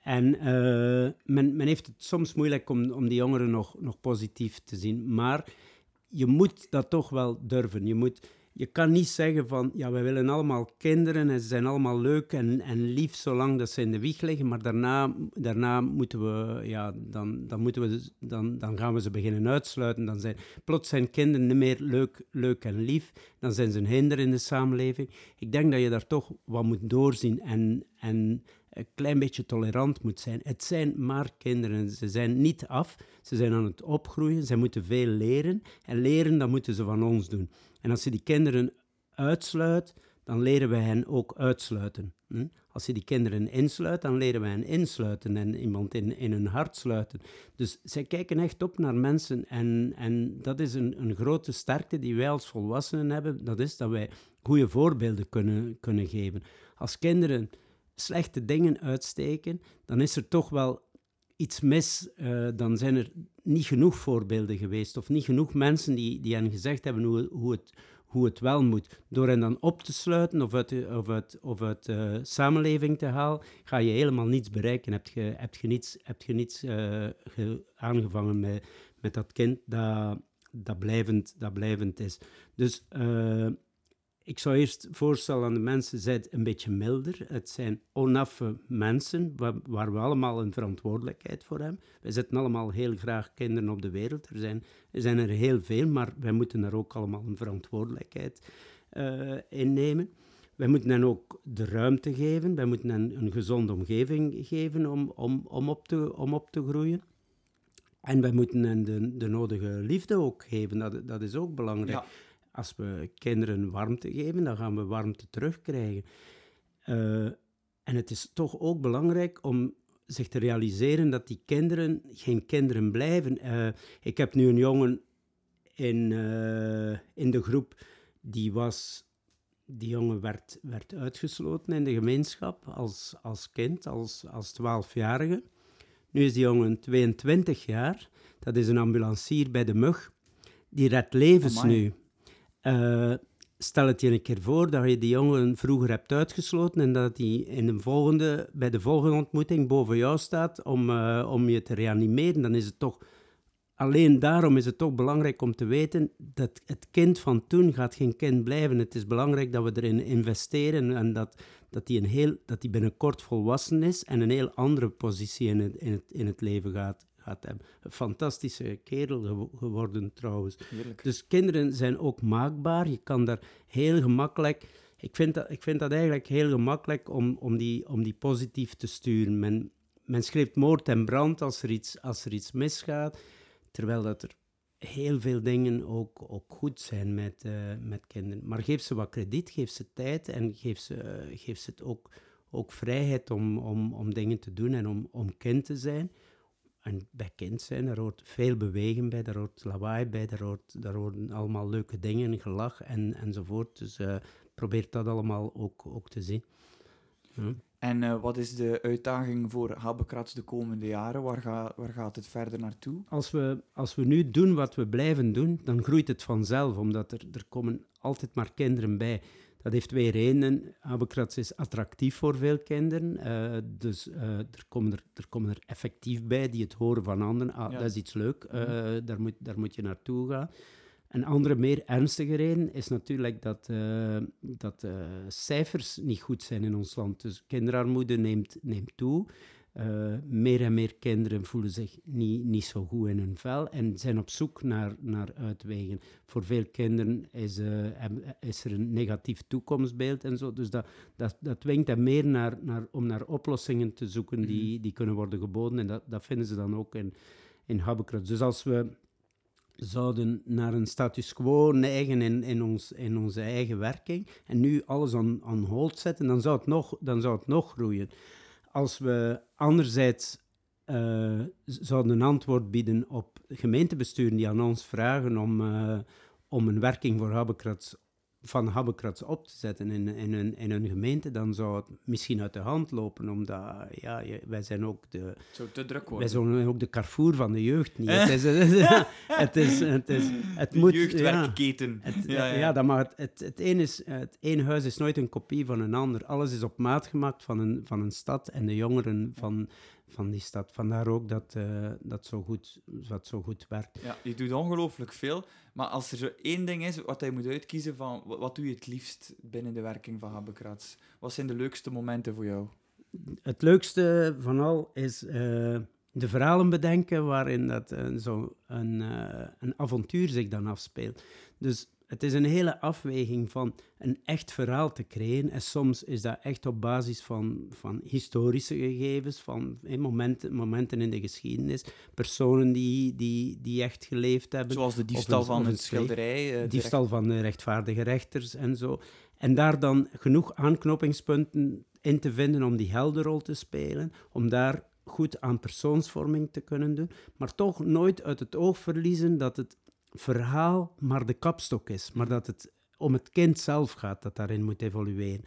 En eh, men, men heeft het soms moeilijk om, om die jongeren nog, nog positief te zien. Maar je moet dat toch wel durven. Je, moet, je kan niet zeggen van, ja, wij willen allemaal kinderen en ze zijn allemaal leuk en, en lief zolang dat ze in de wieg liggen. Maar daarna, daarna moeten we, ja, dan, dan, moeten we, dan, dan gaan we ze beginnen uitsluiten. Dan zijn, plots zijn kinderen niet meer leuk, leuk en lief. Dan zijn ze een hinder in de samenleving. Ik denk dat je daar toch wat moet doorzien en, en een klein beetje tolerant moet zijn. Het zijn maar kinderen. Ze zijn niet af. Ze zijn aan het opgroeien. Ze moeten veel leren. En leren, dat moeten ze van ons doen. En als je die kinderen uitsluit, dan leren wij hen ook uitsluiten. hm? Als je die kinderen insluit, dan leren wij hen insluiten en iemand in, in hun hart sluiten. Dus zij kijken echt op naar mensen en, en dat is een, een grote sterkte die wij als volwassenen hebben. Dat is dat wij goede voorbeelden kunnen, kunnen geven. Als kinderen slechte dingen uitsteken, dan is er toch wel iets mis. eh, dan zijn er niet genoeg voorbeelden geweest of niet genoeg mensen die, die hen gezegd hebben hoe, hoe, het, hoe het wel moet. Door hen dan op te sluiten of uit de, of uit, of uit de samenleving te halen, ga je helemaal niets bereiken. Heb je, heb je niets, heb je niets eh, ge- aangevangen met, met dat kind dat, dat, blijvend, dat blijvend is. Dus eh, ik zou eerst voorstellen aan de mensen, zijt een beetje milder. Het zijn onaffe mensen, waar, waar we allemaal een verantwoordelijkheid voor hebben. Wij zetten allemaal heel graag kinderen op de wereld. Er zijn er, zijn er heel veel, maar wij moeten er ook allemaal een verantwoordelijkheid eh in nemen. Wij moeten hen ook de ruimte geven. Wij moeten hen een gezonde omgeving geven om, om, om, op, te, om op te groeien. En wij moeten hen de, de nodige liefde ook geven. Dat, dat is ook belangrijk. Ja. Als we kinderen warmte geven, dan gaan we warmte terugkrijgen. Eh, en het is toch ook belangrijk om zich te realiseren dat die kinderen geen kinderen blijven. Eh, ik heb nu een jongen in, eh, in de groep, die was... Die jongen werd, werd uitgesloten in de gemeenschap als, als kind, als, als 12-jarige. Nu is die jongen 22 jaar. Dat is een ambulancier bij de Mug. Die redt levens Amai. nu. Eh, stel het je een keer voor dat je die jongen vroeger hebt uitgesloten en dat hij in een volgende, bij de volgende ontmoeting boven jou staat om, eh, om je te reanimeren. Dan is het toch... Alleen daarom is het toch belangrijk om te weten dat het kind van toen gaat geen kind blijven. Het is belangrijk dat we erin investeren en dat, dat die, een heel, dat die binnenkort volwassen is en een heel andere positie in het, in het, in het leven gaat, hebben. Een fantastische kerel gewo- geworden trouwens. Heerlijk. Dus kinderen zijn ook maakbaar. Je kan daar heel gemakkelijk... Ik vind dat, ik vind dat eigenlijk heel gemakkelijk om, om, die, om die positief te sturen. Men, men schrijft moord en brand als er iets, als er iets misgaat, terwijl dat er heel veel dingen ook, ook goed zijn met, eh, met kinderen. Maar geef ze wat krediet, geef ze tijd en geef ze, geef ze het ook, ook vrijheid om, om, om dingen te doen en om, om kind te zijn. En bij kind zijn, daar hoort veel bewegen bij, daar hoort lawaai bij, daar, hoort, daar horen allemaal leuke dingen, gelach en, enzovoort. Dus eh, probeer dat allemaal ook, ook te zien. En eh, wat is de uitdaging voor Habekrats de komende jaren? Waar, ga, waar gaat het verder naartoe? Als we, als we nu doen wat we blijven doen, dan groeit het vanzelf, omdat er, er komen altijd maar kinderen bij. Dat heeft twee redenen. Habekrats is attractief voor veel kinderen, eh, dus eh, er, komen er, er komen er effectief bij die het horen van anderen. Ah, Ja. Dat is iets leuk, eh, daar, moet, daar moet je naartoe gaan. Een andere, meer ernstige reden is natuurlijk dat, dat cijfers niet goed zijn in ons land. Dus kinderarmoede neemt, neemt toe. Eh, meer en meer kinderen voelen zich niet, niet zo goed in hun vel en zijn op zoek naar, naar uitwegen. Voor veel kinderen is, eh, is er een negatief toekomstbeeld en zo. Dus dat, dat, dat dwingt hen meer naar, naar, om naar oplossingen te zoeken die, die kunnen worden geboden. En dat, dat vinden ze dan ook in, in Habekrats. Dus als we zouden naar een status quo neigen in, in, ons, in onze eigen werking en nu alles aan, aan hold zetten, dan zou, het nog, dan zou het nog groeien. Als we anderzijds uh, zouden een antwoord bieden op gemeentebesturen die aan ons vragen om, uh, om een werking voor Habekrats van Habbekrats op te zetten in, in, hun, in hun gemeente, dan zou het misschien uit de hand lopen, omdat ja, wij zijn ook de... Zo te druk worden. Wij zijn ook de carrefour van de jeugd niet. het is... <laughs> Het is, het is het de moet, jeugdwerkketen. Ja, het, ja, ja. ja dat maar het, het, het, een is, het één huis is nooit een kopie van een ander. Alles is op maat gemaakt van een, van een stad en de jongeren van, van die stad. Vandaar ook dat uh, dat, zo goed, dat zo goed werkt. Ja, je doet ongelooflijk veel. Maar als er zo één ding is wat je moet uitkiezen van wat doe je het liefst binnen de werking van Habbekrats? Wat zijn de leukste momenten voor jou? Het leukste van al is uh, de verhalen bedenken waarin dat, uh, zo een, een avontuur zich dan afspeelt. Dus het is een hele afweging van een echt verhaal te creëren. En soms is dat echt op basis van, van historische gegevens, van momenten, momenten in de geschiedenis, personen die, die, die echt geleefd hebben. Zoals de diefstal van het schilderij. Uh, diefstal van de rechtvaardige rechters en zo. En daar dan genoeg aanknopingspunten in te vinden om die heldenrol te spelen, om daar goed aan persoonsvorming te kunnen doen, maar toch nooit uit het oog verliezen dat het verhaal maar de kapstok is, maar dat het om het kind zelf gaat dat daarin moet evolueren.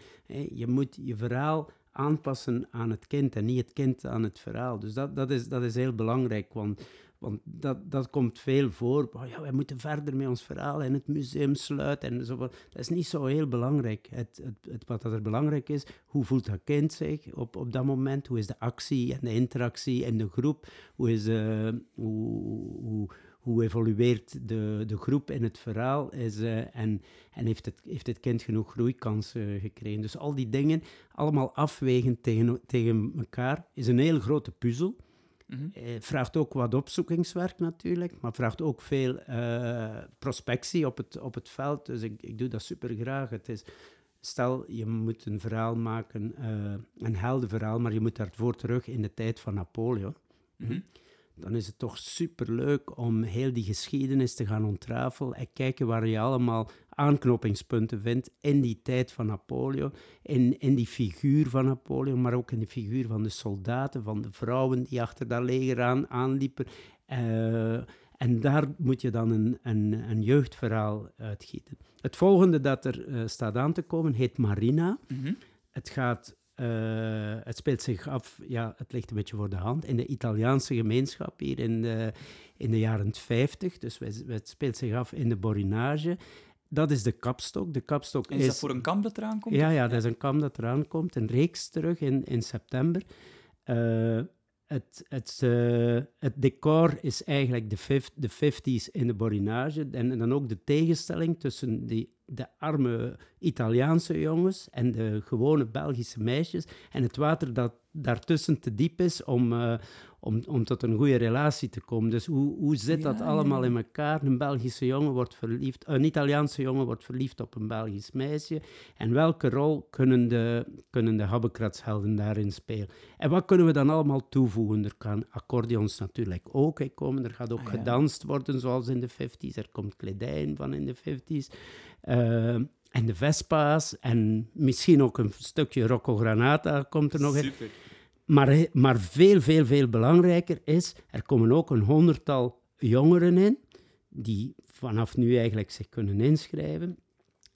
Je moet je verhaal aanpassen aan het kind en niet het kind aan het verhaal. Dus dat, dat, is, dat is heel belangrijk, want, want dat, dat komt veel voor. Oh ja, wij moeten verder met ons verhaal en het museum sluiten en zo. Dat is niet zo heel belangrijk. Het, het, het, wat er belangrijk is, hoe voelt dat kind zich op, op dat moment? Hoe is de actie en de interactie in de groep? Hoe is... Uh, hoe, hoe hoe evolueert de, de groep in het verhaal is, uh, en, en heeft, het, heeft het kind genoeg groeikansen gekregen. Dus al die dingen, allemaal afwegen tegen, tegen elkaar, is een heel grote puzzel. Mm vraagt ook wat opzoekingswerk natuurlijk, maar vraagt ook veel uh, prospectie op het, op het veld. Dus ik, ik doe dat super graag. Het is, stel, je moet een verhaal maken, uh, een heldenverhaal, maar je moet daarvoor terug in de tijd van Napoleon. Mm -hmm dan is het toch superleuk om heel die geschiedenis te gaan ontrafelen en kijken waar je allemaal aanknopingspunten vindt in die tijd van Napoleon, in, in die figuur van Napoleon, maar ook in de figuur van de soldaten, van de vrouwen die achter dat leger aan, aanliepen. Uh, en daar moet je dan een, een, een jeugdverhaal uitgieten. Het volgende dat er uh, staat aan te komen heet Marina. Mm -hmm. Het gaat uh, het speelt zich af, ja, het ligt een beetje voor de hand, in de Italiaanse gemeenschap hier in de, in de jaren 50. Dus het speelt zich af in de Borinage. Dat is de kapstok. De kapstok en is, dat voor een kamp dat eraan komt? Ja, ja, dat is een kamp dat eraan komt. Een reeks terug in, in september. Uh, het, het, uh, het decor is eigenlijk de, fif, de 50s in de Borinage. En, en, dan ook de tegenstelling tussen die, de arme Italiaanse jongens en de gewone Belgische meisjes. En het water dat daartussen te diep is om, uh, om, om tot een goede relatie te komen. Dus hoe, hoe zit dat allemaal in elkaar? Een Belgische jongen wordt verliefd, een Italiaanse jongen wordt verliefd op een Belgisch meisje. En welke rol kunnen de, kunnen de daarin spelen? En wat kunnen we dan allemaal toevoegen? Er kan accordeons natuurlijk ook komen. Er gaat ook ah, ja. gedanst worden zoals in de 50s. Er komt kledij van in de 50s. Uh, en de Vespa's en misschien ook een stukje Rocco Granata komt er nog in. Maar, maar veel, veel, veel belangrijker is, er komen ook een honderdtal jongeren in, die vanaf nu eigenlijk zich kunnen inschrijven.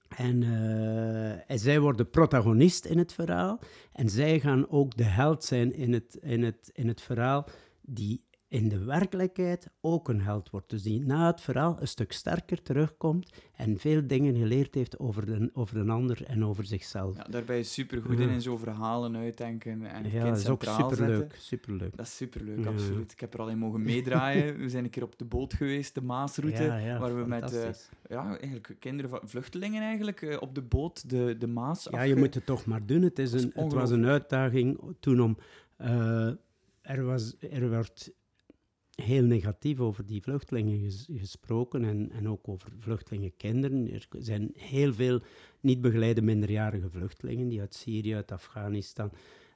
En, uh, en, zij worden protagonist in het verhaal. En zij gaan ook de held zijn in het, in het, in het verhaal, die in de werkelijkheid ook een held wordt. Dus die na het verhaal een stuk sterker terugkomt en veel dingen geleerd heeft over de, over een ander en over zichzelf. Ja, daarbij is supergoed in, in zo'n verhalen uitdenken en Ja, dat is ook superleuk, superleuk. Dat is superleuk, ja. absoluut. Ik heb er al in mogen <laughs> meedraaien. we zijn een keer op de boot geweest, de Maasroute, ja, waar we met uh, ja, eigenlijk kinderen van vluchtelingen eigenlijk uh, op de boot de, de Maas Ja, je moet het toch maar doen. Het, is een, het was een uitdaging toen om... Uh, er, was, er werd heel negatief over die vluchtelingen ges gesproken en, en ook over vluchtelingenkinderen. Er zijn heel veel niet begeleide minderjarige vluchtelingen die uit Syrië, uit Afghanistan,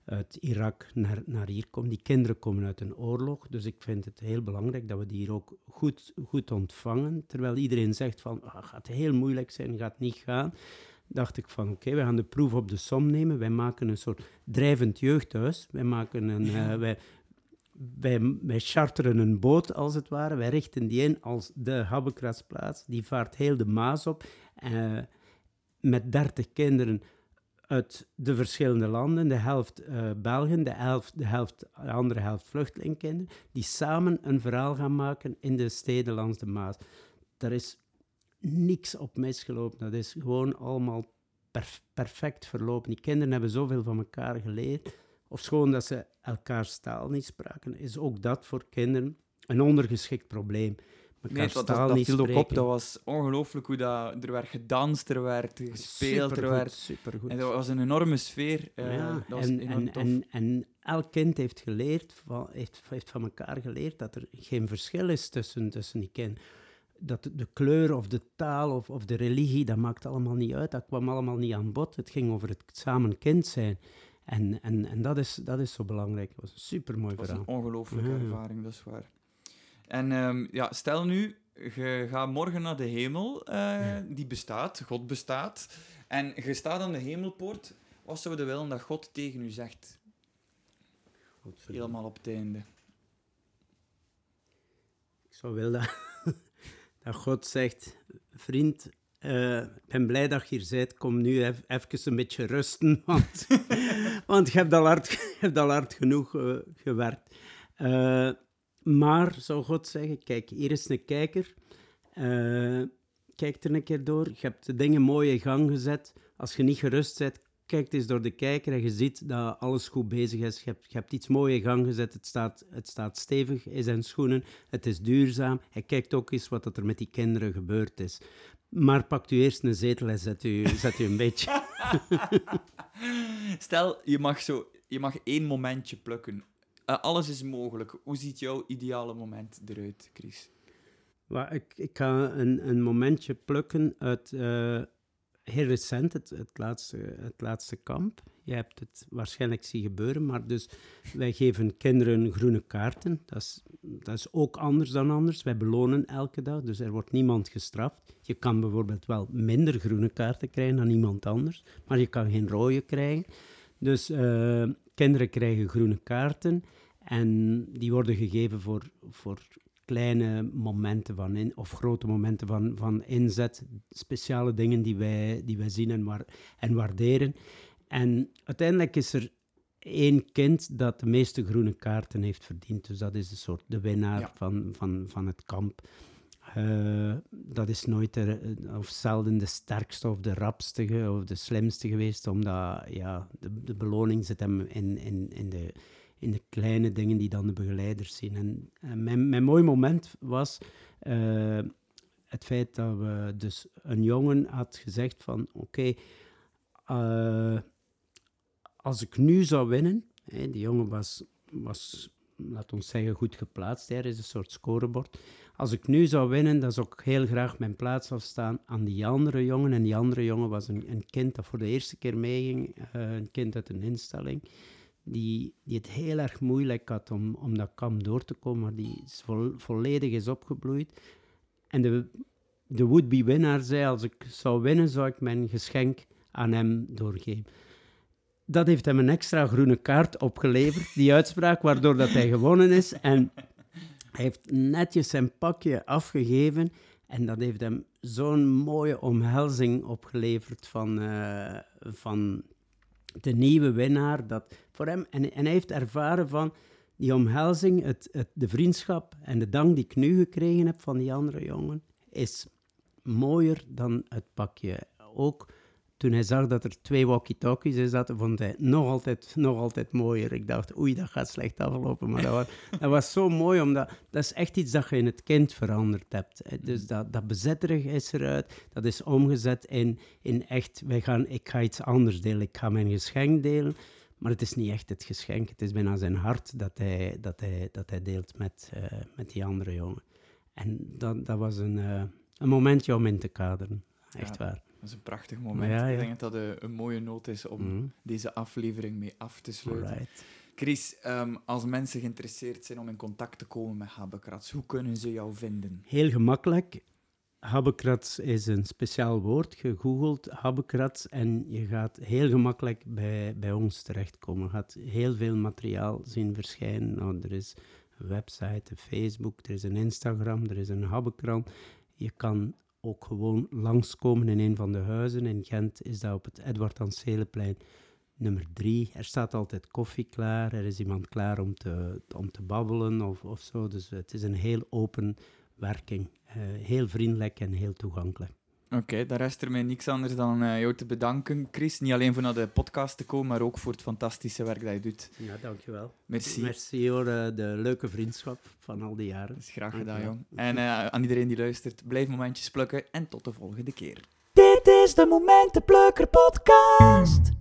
uit Irak naar, naar hier komen. Die kinderen komen uit een oorlog, dus ik vind het heel belangrijk dat we die hier ook goed, goed ontvangen. Terwijl iedereen zegt van, ah, gaat heel moeilijk zijn, gaat niet gaan. Dacht ik van, oké, we gaan de proef op de som nemen. Wij maken een soort drijvend jeugdhuis. Wij maken een... Uh, wij, wij, charteren een boot, als het ware. Wij richten die in als de Habbekrasplaats. Die vaart heel de Maas op. Uh, met dertig kinderen uit de verschillende landen, de helft uh, Belgen, de, helft, de, helft, de andere helft vluchtelingkinderen, die samen een verhaal gaan maken in de steden langs de Maas. Daar is niks op misgelopen. Dat is gewoon allemaal perfect verlopen. Die kinderen hebben zoveel van elkaar geleerd. Of schoon dat ze elkaars taal niet spraken, is ook dat voor kinderen een ondergeschikt probleem nee, dat, dat, dat viel ook op. Dat was ongelooflijk hoe dat, er werd gedanst, er werd gespeeld. Supergoed, er werd, supergoed. En dat was een enorme sfeer. Uh, ja, dat en, en, en, en, elk kind heeft, geleerd, van, heeft, heeft van elkaar geleerd dat er geen verschil is tussen, tussen die kinderen. Dat de kleur of de taal of, of de religie, dat maakt allemaal niet uit. Dat kwam allemaal niet aan bod. Het ging over het samen kind zijn. En, en, en dat, is, dat is zo belangrijk. Het was een supermooi verhaal. Dat was een ongelooflijke ervaring, dat is waar. En um, ja, stel nu, je gaat morgen naar de hemel, uh, die bestaat, God bestaat, en je staat aan de hemelpoort. Wat zou je willen dat God tegen u zegt? Helemaal op het einde. Ik zou willen dat, <laughs> dat God zegt, vriend, uh, ik ben blij dat je hier bent. Kom nu even, een beetje rusten, <laughs> want, want je, hebt al hard, <laughs> al hard genoeg uh, gewerkt. Uh, maar, zou God zeggen, kijk, hier is een kijker. Kijk er een keer door. Je hebt de dingen mooi in gang gezet. Als je niet gerust bent, kijk eens door de kijker en je ziet dat alles goed bezig is. Je hebt, hebt iets mooi in gang gezet. Het staat, het staat stevig in zijn schoenen. Het is duurzaam. Hij kijkt ook eens wat er met die kinderen gebeurd is. Maar pakt u eerst een zetel en zet u, zet u een beetje. <laughs> Stel, je mag, zo, je mag één momentje plukken uh, alles is mogelijk. Hoe ziet jouw ideale moment eruit, Chris? Well, ik, ik ga een, een momentje plukken uit uh, heel recent, het, het, laatste, het laatste kamp. Je hebt het waarschijnlijk zien gebeuren, maar dus wij geven kinderen groene kaarten. Dat is, dat is ook anders dan anders. Wij belonen elke dag, dus er wordt niemand gestraft. Je kan bijvoorbeeld wel minder groene kaarten krijgen dan iemand anders, maar je kan geen rode krijgen. Dus uh, kinderen krijgen groene kaarten. En die worden gegeven voor, voor kleine momenten van in, of grote momenten van, van inzet, speciale dingen die wij, die wij zien en, waar, en waarderen. En uiteindelijk is er één kind dat de meeste groene kaarten heeft verdiend. Dus dat is een soort de winnaar van, van, van het kamp. Uh, dat is nooit de, of zelden de sterkste of de rapste of de slimste geweest, omdat ja, de, de beloning zit hem in, in, in de in de kleine dingen die dan de begeleiders zien. En, mijn, mijn mooi moment was uh, het feit dat we dus een jongen had gezegd van oké, uh, als ik nu zou winnen, hè, die jongen was, was, laat ons zeggen, goed geplaatst, er is een soort scorebord. Als ik nu zou winnen, dan zou ik heel graag mijn plaats afstaan aan die andere jongen. En die andere jongen was een, een kind dat voor de eerste keer meeging, uh, een kind uit een instelling die, die het heel erg moeilijk had om, om dat kamp door te komen, maar die is volledig is opgebloeid. En de, de would-be winnaar zei, als ik zou winnen, zou ik mijn geschenk aan hem doorgeven. Dat heeft hem een extra groene kaart opgeleverd, die uitspraak, waardoor dat hij gewonnen is. En hij heeft netjes zijn pakje afgegeven en dat heeft hem zo'n mooie omhelzing opgeleverd van, uh, van de nieuwe winnaar. Dat voor hem, en, en hij heeft ervaren van die omhelzing, het, het, de vriendschap en de dank die ik nu gekregen heb van die andere jongen, is mooier dan het pakje. Ook toen hij zag dat er twee walkie-talkies in zaten, vond hij nog altijd, nog altijd mooier. Ik dacht, oei, dat gaat slecht aflopen. Maar dat was, <laughs> dat was zo mooi, omdat dat is echt iets dat je in het kind veranderd hebt. Dus dat, dat bezetterig is eruit, dat is omgezet in, in echt, wij gaan, ik ga iets anders delen. Ik ga mijn geschenk delen, maar het is niet echt het geschenk. Het is bijna zijn hart dat hij, dat hij, dat hij deelt met, uh, met die andere jongen. En dat, dat was een, uh, een momentje om in te kaderen, echt waar. Dat is een prachtig moment. Ja, ja. Ik denk dat dat een, een mooie noot is om Mhm. deze aflevering mee af te sluiten. Chris, ehm, als mensen geïnteresseerd zijn om in contact te komen met Habekrats, hoe kunnen ze jou vinden? Heel gemakkelijk. Habbekrats is een speciaal woord. Gegoogeld habbekrats en je gaat heel gemakkelijk bij, bij ons terechtkomen. Je gaat heel veel materiaal zien verschijnen. Nou, er is een website, een Facebook, er is een Instagram, er is een habbekrant. Je kan ook gewoon langskomen in een van de huizen. In Gent is dat op het Edward Anseleplein nummer drie. Er staat altijd koffie klaar. Er is iemand klaar om te, om te babbelen of, of zo. Dus het is een heel open werking. Eh, heel vriendelijk en heel toegankelijk. Oké, daar rest er mij niks anders dan eh, jou te bedanken, Chris. Niet alleen voor naar de podcast te komen, maar ook voor het fantastische werk dat je doet. Ja, dankjewel. Merci. Merci voor eh, de leuke vriendschap van al die jaren. Dat is graag gedaan, Dankjewel. jong. En eh, aan iedereen die luistert, blijf momentjes plukken en tot de volgende keer. Dit is de Momentenplukker podcast.